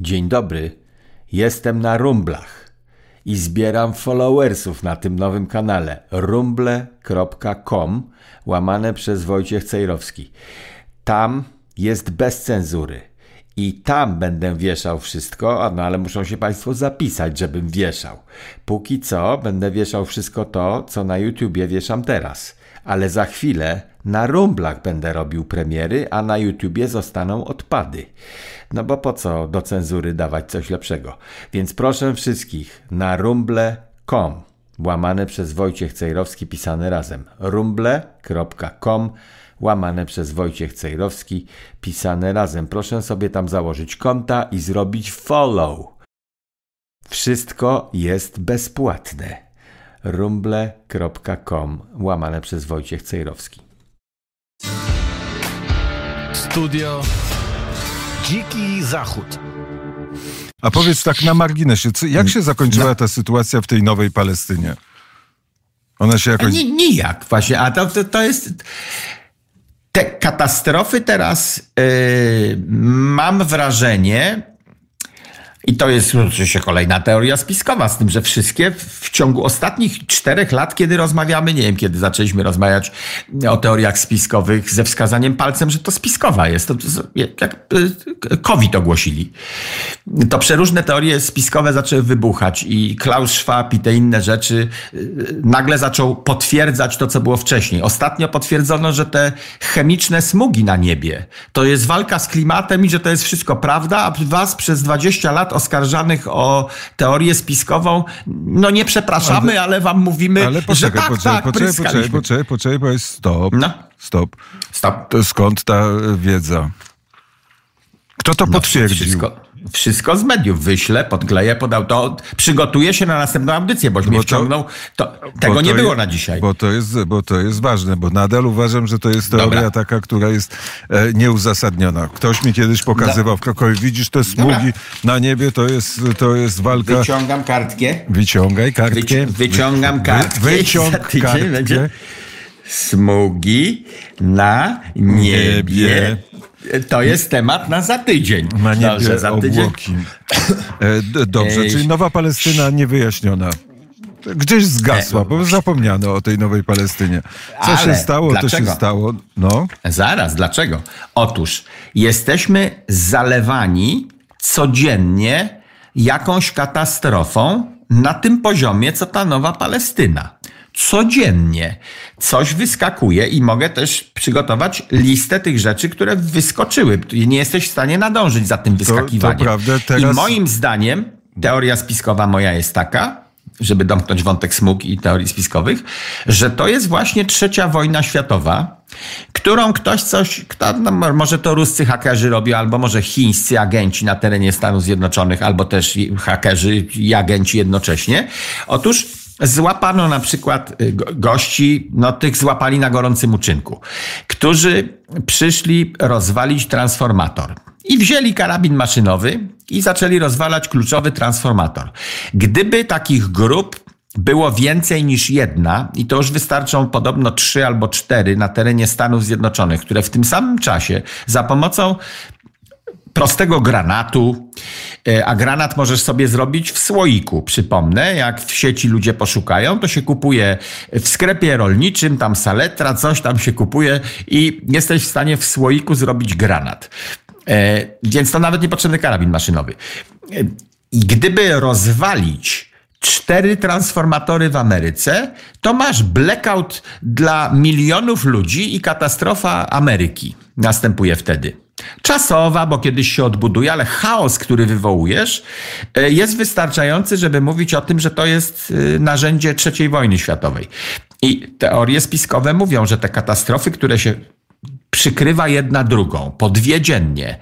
Dzień dobry, jestem na rumblach i zbieram followersów na tym nowym kanale rumble.com łamane przez Wojciech Cejrowski. Tam jest bez cenzury i tam będę wieszał wszystko, no ale muszą się Państwo zapisać, żebym wieszał. Póki co będę wieszał wszystko to, co na YouTubie wieszam teraz, ale za chwilę na rumblach będę robił premiery, a na YouTubie zostaną odpady. No bo po co do cenzury dawać coś lepszego? Więc proszę wszystkich na rumble.com łamane przez Wojciech Cejrowski pisane razem rumble.com łamane przez Wojciech Cejrowski pisane razem. Proszę sobie tam założyć konta i zrobić follow. Wszystko jest bezpłatne. rumble.com łamane przez Wojciech Cejrowski. Studio Dziki Zachód. A powiedz tak na marginesie, co, jak się zakończyła ta sytuacja w tej nowej Palestynie? Ona się jakoś... Nie, nijak właśnie, a to, to, to jest... Te katastrofy teraz yy, mam wrażenie, i to jest oczywiście kolejna teoria spiskowa, z tym, że wszystkie w ciągu ostatnich czterech lat, kiedy rozmawiamy, nie wiem, kiedy zaczęliśmy rozmawiać o teoriach spiskowych ze wskazaniem palcem, że to spiskowa jest. To, jak y, COVID ogłosili. To przeróżne teorie spiskowe zaczęły wybuchać i Klaus Schwab i te inne rzeczy y, nagle zaczął potwierdzać to, co było wcześniej. Ostatnio potwierdzono, że te chemiczne smugi na niebie to jest walka z klimatem i że to jest wszystko prawda, a was przez 20 lat oskarżanych o teorię spiskową, no nie przepraszamy, ale, ale wam mówimy, ale poczekaj, że tak, poczekaj, tak, poczekaj, poczekaj, poczekaj, poczekaj, powiedz stop, no. stop. Stop. To skąd ta wiedza? Kto to no, potwierdził? Wszystko, wszystko z mediów wyślę, podkleję, podał to, przygotuję się na następną audycję, boś bo mnie wciągnął. To, tego nie było je, na dzisiaj. Bo to, jest, bo to jest ważne, bo nadal uważam, że to jest teoria Dobra. taka, która jest e, nieuzasadniona. Ktoś mi kiedyś pokazywał w Krakowie, widzisz te smugi Dobra. na niebie, to jest, to jest walka... Wyciągam kartkę. Wyciągaj kartkę. Wyci- wyciągam Wy- kartkę. Wyciąg Za tydzień kartkę. będzie Smugi na niebie. To jest temat na za tydzień. Na niebie za tydzień. obłoki. E, dobrze, Ej. czyli Nowa Palestyna niewyjaśniona. Gdzieś zgasła, E, bo zapomniano o tej Nowej Palestynie. Co Ale się stało, to się dlaczego? stało. No, Zaraz, dlaczego? Otóż jesteśmy zalewani codziennie jakąś katastrofą na tym poziomie, co ta nowa Palestyna. Codziennie coś wyskakuje i mogę też przygotować listę tych rzeczy, które wyskoczyły. Nie jesteś w stanie nadążyć za tym wyskakiwaniem. prawda, teraz- I moim zdaniem teoria spiskowa moja jest taka, żeby domknąć wątek smug i teorii spiskowych, że to jest właśnie trzecia wojna światowa, którą ktoś coś, kto, no, może to ruscy hakerzy robią, albo może chińscy agenci na terenie Stanów Zjednoczonych, albo też hakerzy i agenci jednocześnie. Otóż złapano na przykład y, go- gości, no tych złapali na gorącym uczynku, którzy przyszli rozwalić transformator. I wzięli karabin maszynowy i zaczęli rozwalać kluczowy transformator. Gdyby takich grup było więcej niż jedna, i to już wystarczą podobno trzy albo cztery na terenie Stanów Zjednoczonych, które w tym samym czasie za pomocą prostego granatu, e, a granat możesz sobie zrobić w słoiku. Przypomnę, jak w sieci ludzie poszukają, to się kupuje w sklepie rolniczym, tam saletra, coś tam się kupuje i jesteś w stanie w słoiku zrobić granat. E, Więc to nawet niepotrzebny karabin maszynowy. E, I gdyby rozwalić cztery transformatory w Ameryce, to masz blackout dla milionów ludzi i katastrofa Ameryki następuje wtedy. Czasowa, bo kiedyś się odbuduje, ale chaos, który wywołujesz, e, jest wystarczający, żeby mówić o tym, że to jest e, narzędzie III wojny światowej. I teorie spiskowe mówią, że te katastrofy, które się przykrywa jedna drugą, po dwie dziennie.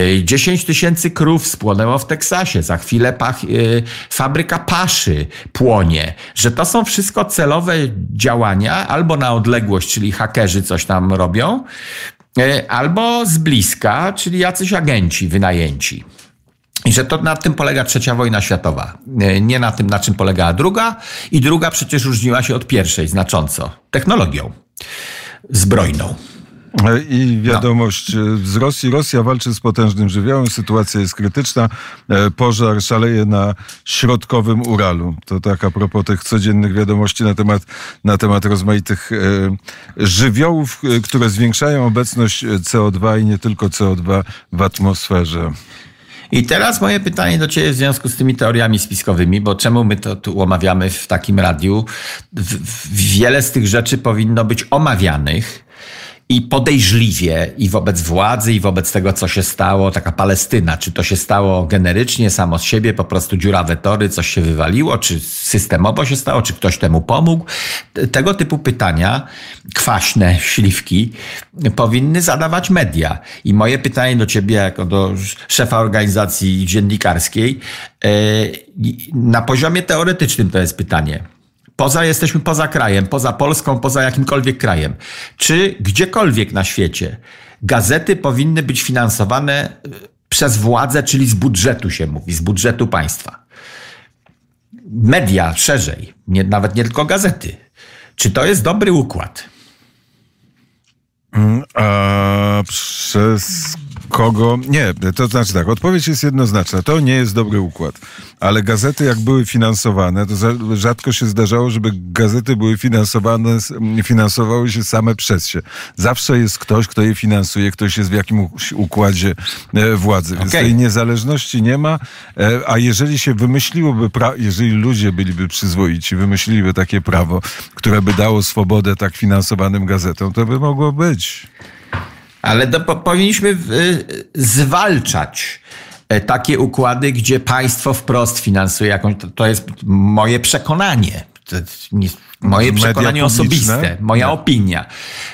Y, 10 tysięcy krów spłonęło w Teksasie, za chwilę pach, fabryka paszy płonie, że to są wszystko celowe działania, albo na odległość, czyli hakerzy coś tam robią, albo z bliska, czyli jacyś agenci wynajęci. I że to na tym polega trzecia wojna światowa. Nie- Nie na tym, na czym polegała druga. I druga przecież różniła się od pierwszej znacząco. Technologią zbrojną. E, I wiadomość no. z Rosji. Rosja walczy z potężnym żywiołem, sytuacja jest krytyczna. E, pożar szaleje na środkowym Uralu. To tak a propos tych codziennych wiadomości na temat, na temat rozmaitych żywiołów, które zwiększają obecność CO2 i nie tylko CO2 w atmosferze. I teraz moje pytanie do Ciebie w związku z tymi teoriami spiskowymi, bo czemu my to tu omawiamy w takim radiu? Wiele z tych rzeczy powinno być omawianych i podejrzliwie i wobec władzy, i wobec tego, co się stało, taka Palestyna, czy to się stało generycznie, samo z siebie, po prostu dziurawe tory, coś się wywaliło, czy systemowo się stało, czy ktoś temu pomógł. Tego typu pytania, kwaśne śliwki, powinny zadawać media. I moje pytanie do ciebie, jako do szefa organizacji dziennikarskiej, e, na poziomie teoretycznym to jest pytanie. Poza jesteśmy poza krajem, poza Polską, poza jakimkolwiek krajem. Czy gdziekolwiek na świecie gazety powinny być finansowane e, przez władzę, czyli z budżetu się mówi, z budżetu państwa? Media szerzej, nie, nawet nie tylko gazety. Czy to jest dobry układ? Mm, a przez kogo. Nie, to znaczy tak, odpowiedź jest jednoznaczna. To nie jest dobry układ. Ale gazety, jak były finansowane, to rzadko się zdarzało, żeby gazety były finansowane, finansowały się same przez się. Zawsze jest ktoś, kto je finansuje, ktoś jest w jakimś układzie e, władzy. Więc okay. tej niezależności nie ma. E, a jeżeli się wymyśliłoby, jeżeli ludzie byliby przyzwoici, wymyśliliby takie prawo, które by dało swobodę tak finansowanym gazetom, to by mogło być. Ale do, po, powinniśmy y, zwalczać e, takie układy, gdzie państwo wprost finansuje jakąś. To, to jest moje przekonanie. Nie, moje przekonanie osobiste, moja Nie. opinia,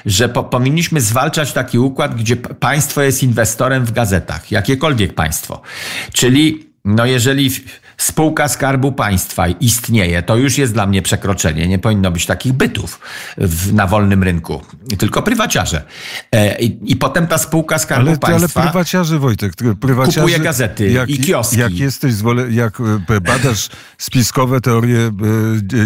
że po, powinniśmy zwalczać taki układ, gdzie państwo jest inwestorem w gazetach, jakiekolwiek państwo. Czyli no jeżeli spółka Skarbu Państwa istnieje, to już jest dla mnie przekroczenie. Nie powinno być takich bytów w, na wolnym rynku, tylko prywaciarze. E, i, i, potem ta spółka Skarbu ale, Państwa. Ale prywaciarze, Wojtek, prywaciarze, kupuje gazety jak, i kioski. Jak jesteś, jak e, badasz spiskowe teorie e,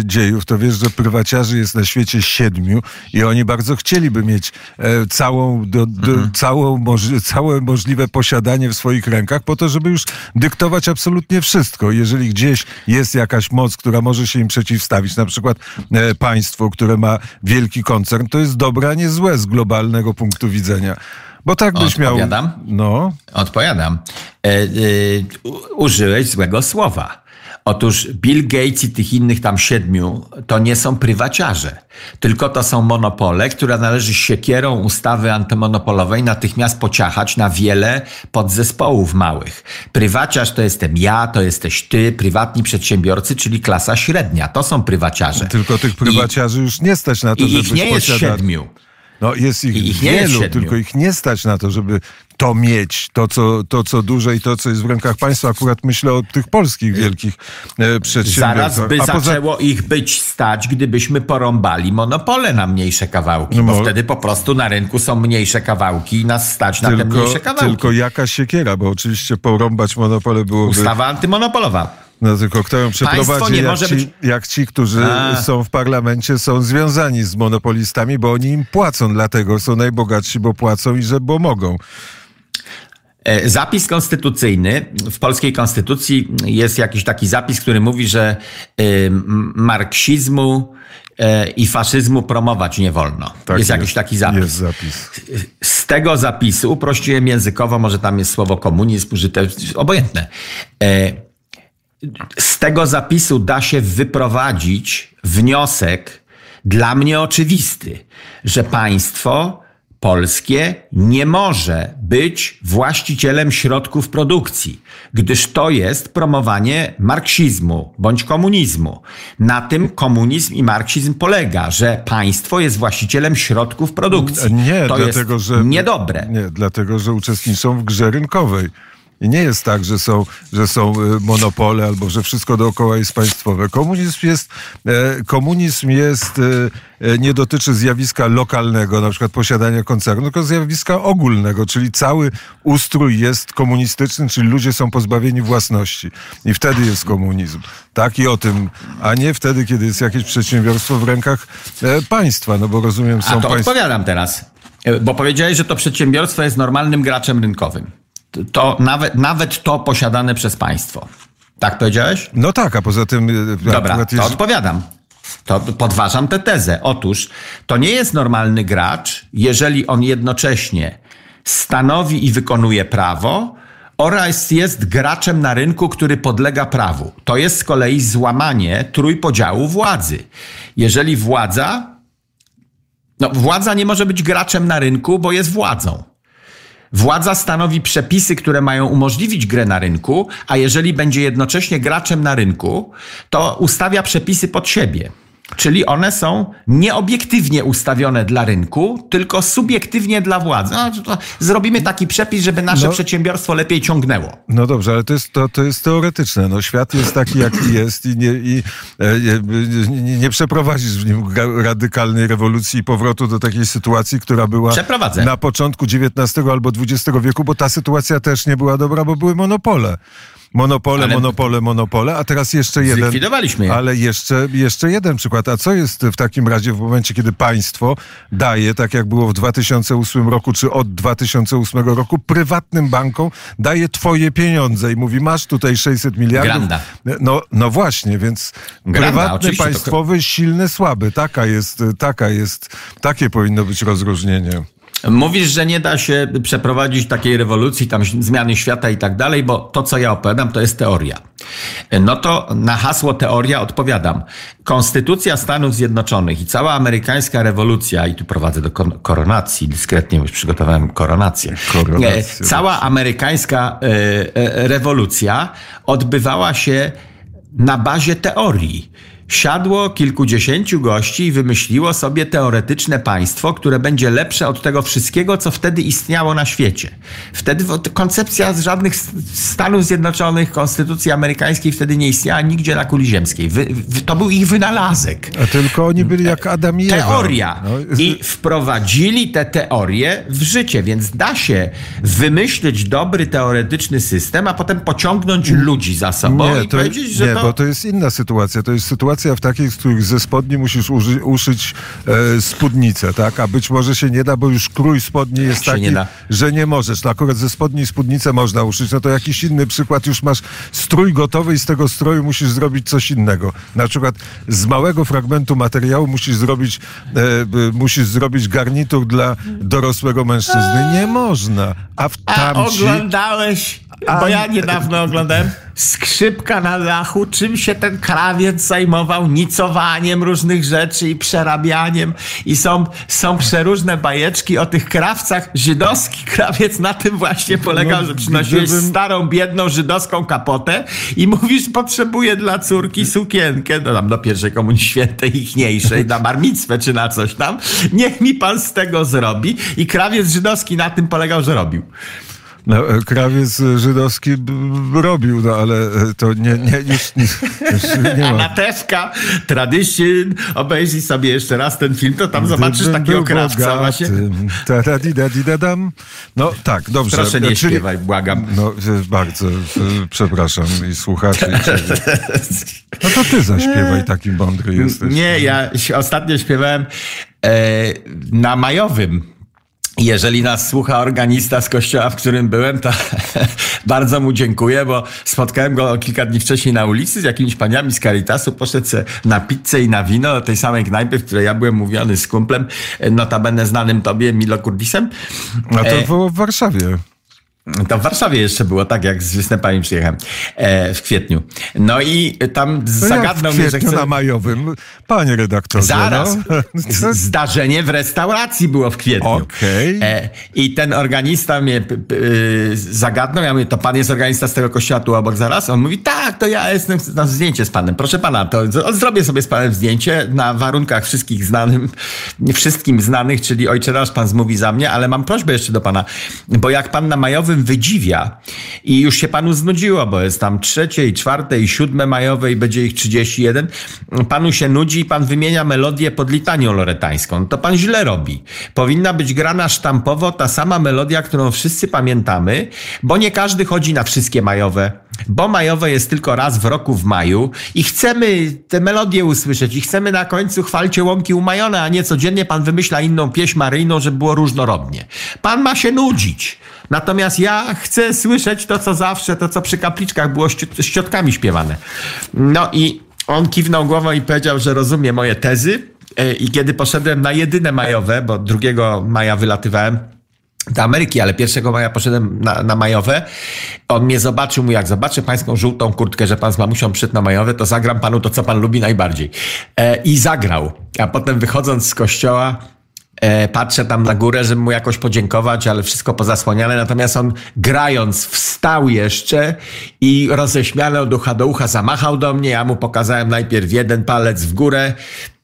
dziejów, to wiesz, że prywaciarzy jest na świecie siedmiu i oni bardzo chcieliby mieć e, całą, do, do, mhm. całą moż, całe możliwe posiadanie w swoich rękach po to, żeby już dyktować absolutnie wszystko jeżeli gdzieś jest jakaś moc, która może się im przeciwstawić, na przykład e, państwo, które ma wielki koncern, to jest dobre, a nie złe z globalnego punktu widzenia. Bo tak byś Odpowiadam? miał. No. Odpowiadam. E, e, użyłeś złego słowa. Otóż Bill Gates i tych innych tam siedmiu to nie są prywaciarze, tylko to są monopole, które należy siekierą ustawy antymonopolowej natychmiast pociachać na wiele podzespołów małych. Prywaciarz to jestem ja, to jesteś ty, prywatni przedsiębiorcy, czyli klasa średnia. To są prywaciarze. Tylko tych prywaciarzy I, już nie stać na to, żeby ich nie jest siedmiu. No jest ich, ich wielu, tylko ich nie stać na to, żeby to mieć, to co, to co duże i to, co jest w rękach państwa. Akurat myślę o tych polskich wielkich e, przedsiębiorcach. Zaraz by poza... zaczęło ich być stać, gdybyśmy porąbali monopole na mniejsze kawałki, bo no, wtedy po prostu na rynku są mniejsze kawałki i nas stać na tylko, te mniejsze kawałki. Tylko jaka siekiera, bo oczywiście porąbać monopole byłoby... Ustawa antymonopolowa. No tylko kto ją przeprowadzi, jak ci, być... jak ci, którzy A. są w parlamencie, są związani z monopolistami, bo oni im płacą, dlatego są najbogatsi, bo płacą i że bo mogą. E, zapis konstytucyjny, w polskiej konstytucji jest jakiś taki zapis, który mówi, że marksizmu e, i faszyzmu promować nie wolno. Tak jest, jest jakiś taki zapis. Jest zapis. Z tego zapisu, uprościłem językowo, może tam jest słowo komunizm użyte, obojętne. Z tego zapisu da się wyprowadzić wniosek dla mnie oczywisty, że państwo polskie nie może być właścicielem środków produkcji, gdyż to jest promowanie marksizmu bądź komunizmu. Na tym komunizm i marksizm polega, że państwo jest właścicielem środków produkcji. Nie, to dlatego, jest że niedobre. Nie, dlatego, że uczestniczą w grze rynkowej. I nie jest tak, że są, że są y, monopole albo że wszystko dookoła jest państwowe. Komunizm jest, e, komunizm jest e, e, nie dotyczy zjawiska lokalnego, na przykład posiadania koncernu, tylko zjawiska ogólnego, czyli cały ustrój jest komunistyczny, czyli ludzie są pozbawieni własności. I wtedy jest komunizm. Tak i o tym, a nie wtedy, kiedy jest jakieś przedsiębiorstwo w rękach państwa, no bo rozumiem, są a to państw... odpowiadam teraz. E, Bo powiedziałeś, że to przedsiębiorstwo jest normalnym graczem rynkowym. To nawet, nawet to posiadane przez państwo. Tak powiedziałeś? No tak, a poza tym... e, Dobra, akurat to jest- odpowiadam. To podważam tę tezę. Otóż to nie jest normalny gracz, jeżeli on jednocześnie stanowi i wykonuje prawo oraz jest graczem na rynku, który podlega prawu. To jest z kolei złamanie trójpodziału władzy. Jeżeli władza, no władza nie może być graczem na rynku, bo jest władzą. Władza stanowi przepisy, które mają umożliwić grę na rynku, a jeżeli będzie jednocześnie graczem na rynku, to ustawia przepisy pod siebie. Czyli one są nieobiektywnie ustawione dla rynku, tylko subiektywnie dla władzy. No, zrobimy taki przepis, żeby nasze No. przedsiębiorstwo lepiej ciągnęło. No dobrze, ale to jest, to, to jest teoretyczne. No, świat jest taki, jaki jest i nie, i, e, nie, nie, nie przeprowadzisz w nim radykalnej rewolucji i powrotu do takiej sytuacji, która była na początku XIX albo XX wieku, bo ta sytuacja też nie była dobra, bo były monopole. Monopole, Ale- monopole, monopole, a teraz jeszcze jeden. Zlikwidowaliśmy je. Ale jeszcze, jeszcze jeden przykład. A co jest w takim razie w momencie, kiedy państwo daje, tak jak było w 2008 roku, czy od 2008 roku, prywatnym bankom daje twoje pieniądze i mówi, masz tutaj 600 miliardów. Granda. No, no właśnie, więc Granda, prywatny, oczywiście, to- państwowy, silny, słaby. Taka jest, taka jest, takie powinno być rozróżnienie. Mówisz, że nie da się przeprowadzić takiej rewolucji, tam zmiany świata i tak dalej, bo to, co ja opowiadam, to jest teoria. No to na hasło teoria odpowiadam. Konstytucja Stanów Zjednoczonych i cała amerykańska rewolucja, i tu prowadzę do koronacji, dyskretnie już przygotowałem koronację. Koronację, E, Cała amerykańska e, e, rewolucja odbywała się na bazie teorii. Siadło kilkudziesięciu gości i wymyśliło sobie teoretyczne państwo, które będzie lepsze od tego wszystkiego, co wtedy istniało na świecie. Wtedy koncepcja z żadnych Stanów Zjednoczonych, konstytucji amerykańskiej wtedy nie istniała nigdzie na kuli ziemskiej. Wy, wy, to był ich wynalazek. A tylko oni byli jak Adam i Ewa. Teoria. No, I wprowadzili te teorie w życie, więc da się wymyślić dobry teoretyczny system, a potem pociągnąć ludzi za sobą i to, powiedzieć, że nie to... bo to jest inna sytuacja. To jest sytuacja w takiej, z których ze spodni musisz uży, uszyć e, spódnicę, tak? A być może się nie da, bo już krój spodni jest taki, nie że nie możesz. No akurat ze spodni spódnicę można uszyć. No to jakiś inny przykład. Już masz strój gotowy i z tego stroju musisz zrobić coś innego. Na przykład z małego fragmentu materiału musisz zrobić, e, musisz zrobić garnitur dla dorosłego mężczyzny. Nie można. A w A tamci... oglądałeś, bo ja niedawno oglądałem Skrzypka na dachu, czym się ten krawiec zajmował, nicowaniem różnych rzeczy i przerabianiem i są, są przeróżne bajeczki o tych krawcach. Żydowski krawiec na tym właśnie polegał, No, że przynosiłeś gdybym- starą, biedną żydowską kapotę i mówisz, potrzebuję dla córki sukienkę, no tam do pierwszej komunii świętej ichniejszej, na marmicwę czy na coś tam. Niech mi pan z tego zrobi. I krawiec żydowski na tym polegał, że robił. No, e, krawiec e, żydowski robił, no ale e, to nie, nie, już, nie, już nie ma. Natewka, Tradition, obejrzyj sobie jeszcze raz ten film, to tam zobaczysz takiego krawca właśnie. No tak, dobrze. Proszę nie czyli- śpiewaj, błagam. No bardzo, przepraszam i słuchaczy. No to ty zaśpiewaj, taki mądry jesteś. Nie, ja ostatnio śpiewałem na majowym. Jeżeli nas słucha organista z kościoła, w którym byłem, to bardzo mu dziękuję, bo spotkałem go kilka dni wcześniej na ulicy z jakimiś paniami z Caritasu. Poszedł na pizzę i na wino do tej samej knajpy, w której ja byłem mówiony z kumplem, e, notabene znanym tobie, Milo Kurdisem. A to E, było w Warszawie. To w Warszawie jeszcze było, tak jak z występami przyjechałem e, w kwietniu. No i tam To zagadnął mnie, że chce... na majowym. Panie redaktorze. Zaraz. No. Zdarzenie w restauracji było w kwietniu. Okej. E, I ten organista mnie p- p- y, zagadnął. Ja mówię, to pan jest organista z tego kościoła tu obok zaraz? On mówi, tak, to ja jestem na zdjęcie z panem. Proszę pana, to zrobię sobie z panem zdjęcie na warunkach wszystkich znanym, wszystkim znanych, czyli ojcze nasz pan zmówi za mnie, ale mam prośbę jeszcze do pana, bo jak pan na majowym wydziwia i już się panu znudziło, bo jest tam trzecie i czwarte i siódme majowe i będzie ich 31, panu się nudzi i pan wymienia melodię pod litanią loretańską. To pan źle robi. Powinna być grana sztampowo ta sama melodia, którą wszyscy pamiętamy, bo nie każdy chodzi na wszystkie majowe. bo majowe jest tylko raz w roku w maju i chcemy te melodie usłyszeć i chcemy na końcu chwalcie łąki umajone, a nie codziennie pan wymyśla inną pieśń maryjną, żeby było różnorodnie. Pan ma się nudzić. Natomiast ja chcę słyszeć to, co zawsze, to, co przy kapliczkach było z ciotkami śpiewane. No i on kiwnął głową i powiedział, że rozumie moje tezy. E, I kiedy poszedłem na jedyne majowe, bo 2 maja wylatywałem, do Ameryki, ale 1 maja poszedłem na, na majowe. On mnie zobaczył, mu jak zobaczę pańską żółtą kurtkę, że pan z mamusią przyszedł na majowe, to zagram panu to, co pan lubi najbardziej. E, I zagrał. A potem wychodząc z kościoła, patrzę tam na górę, żeby mu jakoś podziękować, ale wszystko pozasłaniane. Natomiast on grając wstał jeszcze i roześmiany od ucha do ucha zamachał do mnie. Ja mu pokazałem najpierw jeden palec w górę,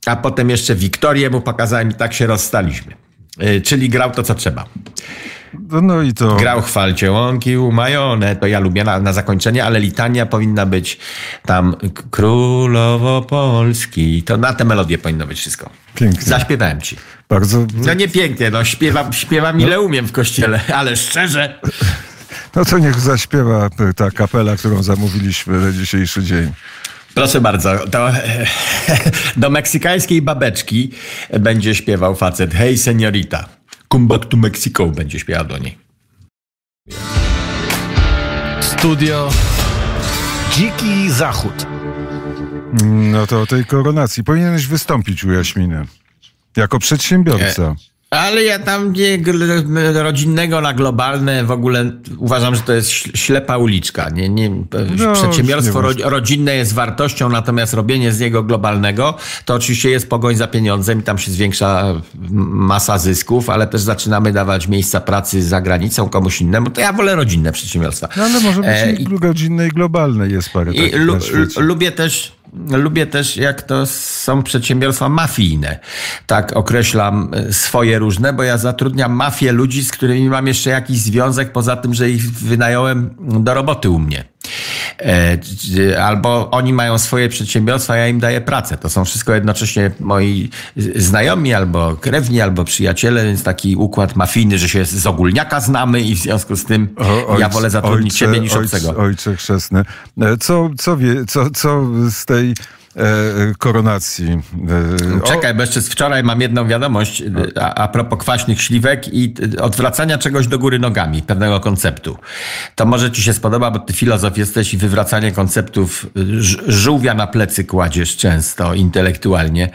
a potem jeszcze Wiktorię mu pokazałem i tak się rozstaliśmy. E, czyli grał to, co trzeba. No, no i to. Grał chwalcie łąki umajone, to ja lubię na, na zakończenie, ale litania powinna być tam Królowo Polski. To na tę melodię powinno być wszystko. Pięknie. Zaśpiewałem ci. Bardzo. No nie pięknie, no śpiewam, śpiewam ile no. umiem w kościele, ale szczerze. No to niech zaśpiewa ta kapela, którą zamówiliśmy na dzisiejszy dzień. Proszę bardzo, to, do meksykańskiej babeczki będzie śpiewał facet. Hej, seniorita. Come back to Mexico będzie śpiewał do niej. Studio Dziki Zachód. No to o tej koronacji powinieneś wystąpić u Jaśminy. Jako przedsiębiorca. Nie. Ale ja tam nie rodzinnego na globalne w ogóle uważam, że to jest ślepa uliczka. Nie, nie, no, przedsiębiorstwo nie rodzinne jest wartością, natomiast robienie z niego globalnego to oczywiście jest pogoń za pieniądzem i tam się zwiększa masa zysków, ale też zaczynamy dawać miejsca pracy za granicą komuś innemu. To ja wolę rodzinne przedsiębiorstwa. No ale może być e, i rodzinne i globalne jest parę i lu, Lubię też Lubię też, jak to są przedsiębiorstwa mafijne. Tak określam e, swoje różne, bo ja zatrudniam mafię ludzi, z którymi mam jeszcze jakiś związek, poza tym, że ich wynająłem do roboty u mnie. E, albo oni mają swoje przedsiębiorstwa, ja im daję pracę. To są wszystko jednocześnie moi znajomi, albo krewni, albo przyjaciele, więc taki układ mafijny, że się z ogólniaka znamy i w związku z tym o, ja wolę zatrudnić ojcze, ciebie niż ojcze, obcego. Ojcze chrzestny. E, co, co, wie, co, co z tej koronacji. E, Czekaj, bo jeszcze wczoraj mam jedną wiadomość a, a propos kwaśnych śliwek i odwracania czegoś do góry nogami, pewnego konceptu. To może ci się spodoba, bo ty filozof jesteś i wywracanie konceptów żółwia na plecy kładziesz często intelektualnie.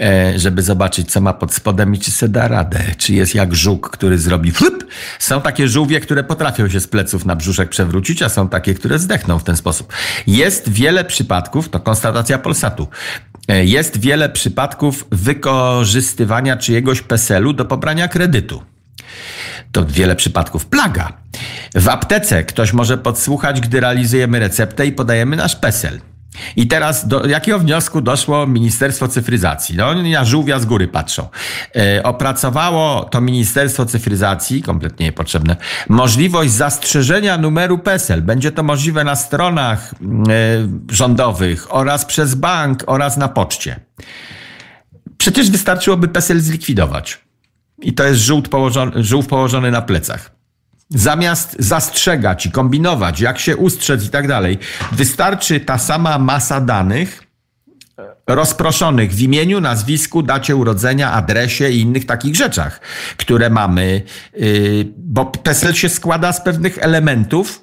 E, żeby zobaczyć, co ma pod spodem i czy se da radę. Czy jest jak żółk, który zrobi flup. Są takie żółwie, które potrafią się z pleców na brzuszek przewrócić, a są takie, które zdechną w ten sposób. Jest wiele przypadków, to konstatacja Polsatu, e, jest wiele przypadków wykorzystywania czyjegoś PESEL-u do pobrania kredytu. To wiele przypadków plaga. W aptece ktoś może podsłuchać, gdy realizujemy receptę i podajemy nasz PESEL. I teraz do jakiego wniosku doszło Ministerstwo Cyfryzacji? No oni na żółwia z góry patrzą. E, opracowało to Ministerstwo Cyfryzacji, kompletnie niepotrzebne, możliwość zastrzeżenia numeru PESEL. Będzie to możliwe na stronach e, rządowych oraz przez bank oraz na poczcie. Przecież wystarczyłoby PESEL zlikwidować. I to jest żółt położony, żółw położony na plecach. Zamiast zastrzegać i kombinować, jak się ustrzec i tak dalej, wystarczy ta sama masa danych rozproszonych w imieniu, nazwisku, dacie urodzenia, adresie i innych takich rzeczach, które mamy, y, bo PESEL się składa z pewnych elementów,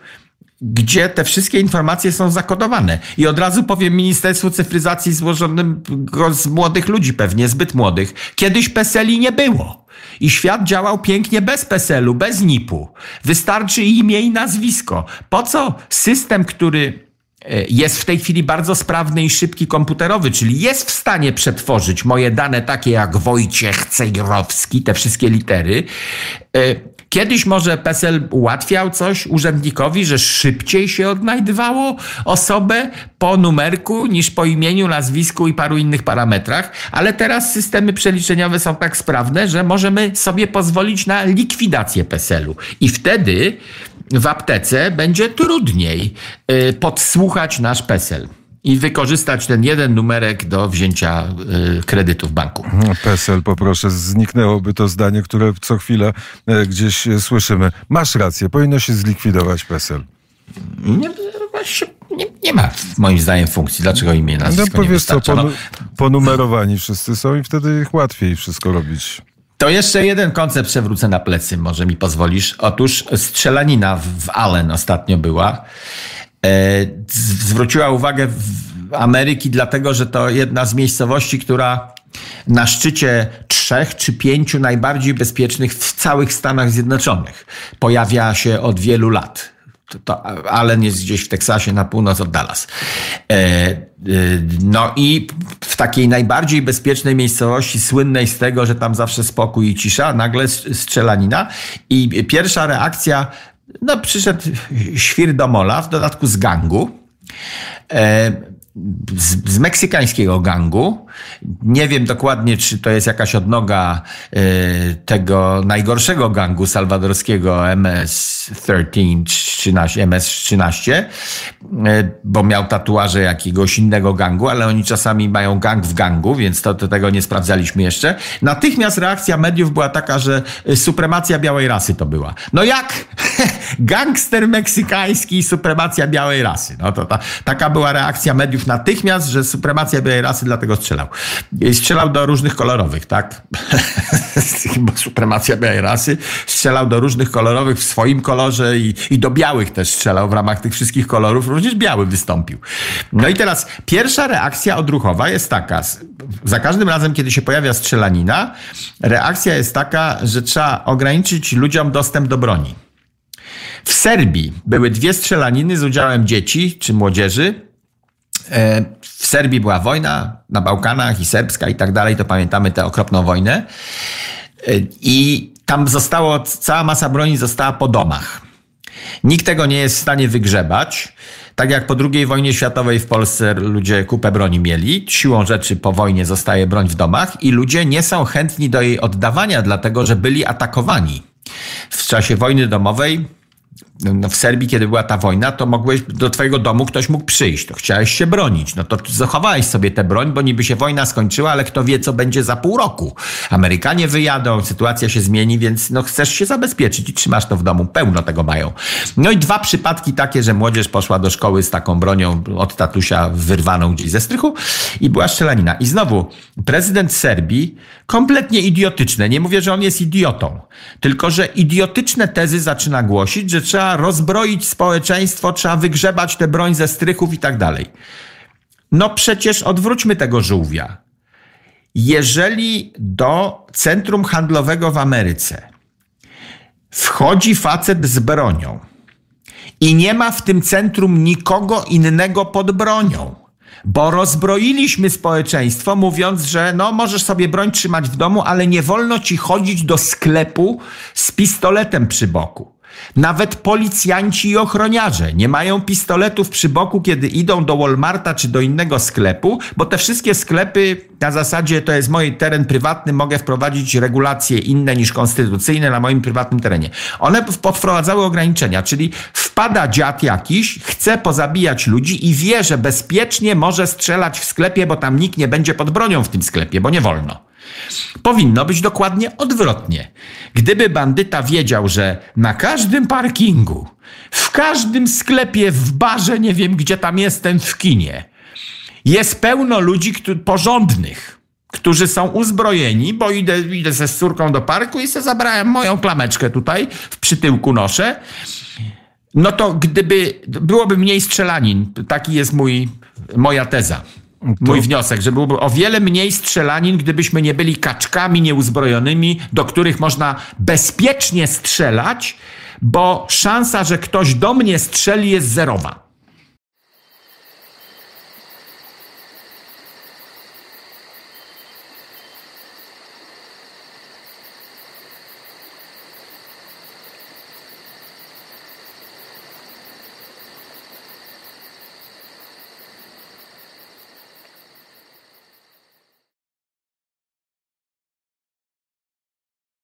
gdzie te wszystkie informacje są zakodowane. I od razu powiem Ministerstwu Cyfryzacji złożonym z młodych ludzi, pewnie zbyt młodych. Kiedyś PESELi nie było. I świat działał pięknie bez PESEL-u, bez NIP-u. Wystarczy imię i nazwisko. Po co system, który e, jest w tej chwili bardzo sprawny i szybki komputerowy, czyli jest w stanie przetworzyć moje dane takie jak Wojciech Cejrowski, te wszystkie litery, e, Kiedyś może PESEL ułatwiał coś urzędnikowi, że szybciej się odnajdywało osobę po numerku niż po imieniu, nazwisku i paru innych parametrach, ale teraz systemy przeliczeniowe są tak sprawne, że możemy sobie pozwolić na likwidację PESEL-u. I wtedy w aptece będzie trudniej y, podsłuchać nasz PESEL i wykorzystać ten jeden numerek do wzięcia y, kredytu w banku. No, PESEL, poproszę, zniknęłoby to zdanie, które co chwilę y, gdzieś słyszymy. Masz rację, powinno się zlikwidować PESEL. Nie, nie, nie ma moim zdaniem funkcji. Dlaczego imię No nazwisko nie powiedz co, wystarcza? No, ponu- ponumerowani wszyscy są i wtedy ich łatwiej wszystko robić. To jeszcze jeden koncept przewrócę na plecy, może mi pozwolisz. Otóż strzelanina w Allen ostatnio była. E, zwróciła uwagę Ameryki, dlatego że to jedna z miejscowości, która na szczycie trzech czy pięciu najbardziej bezpiecznych w całych Stanach Zjednoczonych pojawia się od wielu lat. To, to Allen jest gdzieś w Teksasie na północ od Dallas. E, e, no i w takiej najbardziej bezpiecznej miejscowości, słynnej z tego, że tam zawsze spokój i cisza, nagle strzelanina i pierwsza reakcja, no przyszedł świr do mola, w dodatku z gangu. E, z, z meksykańskiego gangu. Nie wiem dokładnie, czy to jest jakaś odnoga e, tego najgorszego gangu salwadorskiego MS-13, 13, MS-13, e, bo miał tatuaże jakiegoś innego gangu, ale oni czasami mają gang w gangu, więc to, to tego nie sprawdzaliśmy jeszcze. Natychmiast reakcja mediów była taka, że e, supremacja białej rasy to była. No jak? Gangster meksykański i supremacja białej rasy. No to ta, taka była reakcja mediów natychmiast, że supremacja białej rasy dlatego strzelał. I strzelał do różnych kolorowych, tak? Bo supremacja białej rasy strzelał do różnych kolorowych w swoim kolorze i, i do białych też strzelał w ramach tych wszystkich kolorów, również biały wystąpił. No i teraz pierwsza reakcja odruchowa jest taka. Za każdym razem, kiedy się pojawia strzelanina, reakcja jest taka, że trzeba ograniczyć ludziom dostęp do broni. W Serbii były dwie strzelaniny z udziałem dzieci czy młodzieży. E, W Serbii była wojna na Bałkanach i serbska i tak dalej, to pamiętamy tę okropną wojnę. E, I tam zostało, cała masa broni została po domach. Nikt tego nie jest w stanie wygrzebać. Tak jak po II wojnie światowej w Polsce ludzie kupę broni mieli, siłą rzeczy po wojnie zostaje broń w domach i ludzie nie są chętni do jej oddawania, dlatego że byli atakowani. W czasie wojny domowej no w Serbii, kiedy była ta wojna, to mogłeś, do twojego domu ktoś mógł przyjść, to chciałeś się bronić. No to zachowałeś sobie tę broń, bo niby się wojna skończyła, ale kto wie, co będzie za pół roku. Amerykanie wyjadą, sytuacja się zmieni, więc no chcesz się zabezpieczyć i trzymasz to w domu. Pełno tego mają. No i dwa przypadki takie, że młodzież poszła do szkoły z taką bronią od tatusia wyrwaną gdzieś ze strychu i była strzelanina. I znowu, prezydent Serbii, kompletnie idiotyczne, nie mówię, że on jest idiotą, tylko że idiotyczne tezy zaczyna głosić, że trzeba rozbroić społeczeństwo, trzeba wygrzebać tę broń ze strychów i tak dalej. No przecież odwróćmy tego żółwia. Jeżeli do centrum handlowego w Ameryce wchodzi facet z bronią i nie ma w tym centrum nikogo innego pod bronią, bo rozbroiliśmy społeczeństwo, mówiąc, że no możesz sobie broń trzymać w domu, ale nie wolno ci chodzić do sklepu z pistoletem przy boku. Nawet policjanci i ochroniarze nie mają pistoletów przy boku, kiedy idą do Walmarta czy do innego sklepu, bo te wszystkie sklepy na zasadzie to jest mój teren prywatny, mogę wprowadzić regulacje inne niż konstytucyjne na moim prywatnym terenie. One wprowadzały ograniczenia, czyli wpada dziad jakiś, chce pozabijać ludzi i wie, że bezpiecznie może strzelać w sklepie, bo tam nikt nie będzie pod bronią w tym sklepie, bo nie wolno. Powinno być dokładnie odwrotnie. Gdyby bandyta wiedział, że na każdym parkingu, w każdym sklepie, w barze, nie wiem gdzie tam jestem, w kinie, jest pełno ludzi porządnych, którzy są uzbrojeni, bo idę, idę ze córką do parku i se zabrałem moją klameczkę tutaj, w przytyłku noszę. No to gdyby byłoby mniej strzelanin, taki jest mój, moja teza. Mój wniosek, że byłoby o wiele mniej strzelanin, gdybyśmy nie byli kaczkami nieuzbrojonymi, do których można bezpiecznie strzelać, bo szansa, że ktoś do mnie strzeli jest zerowa.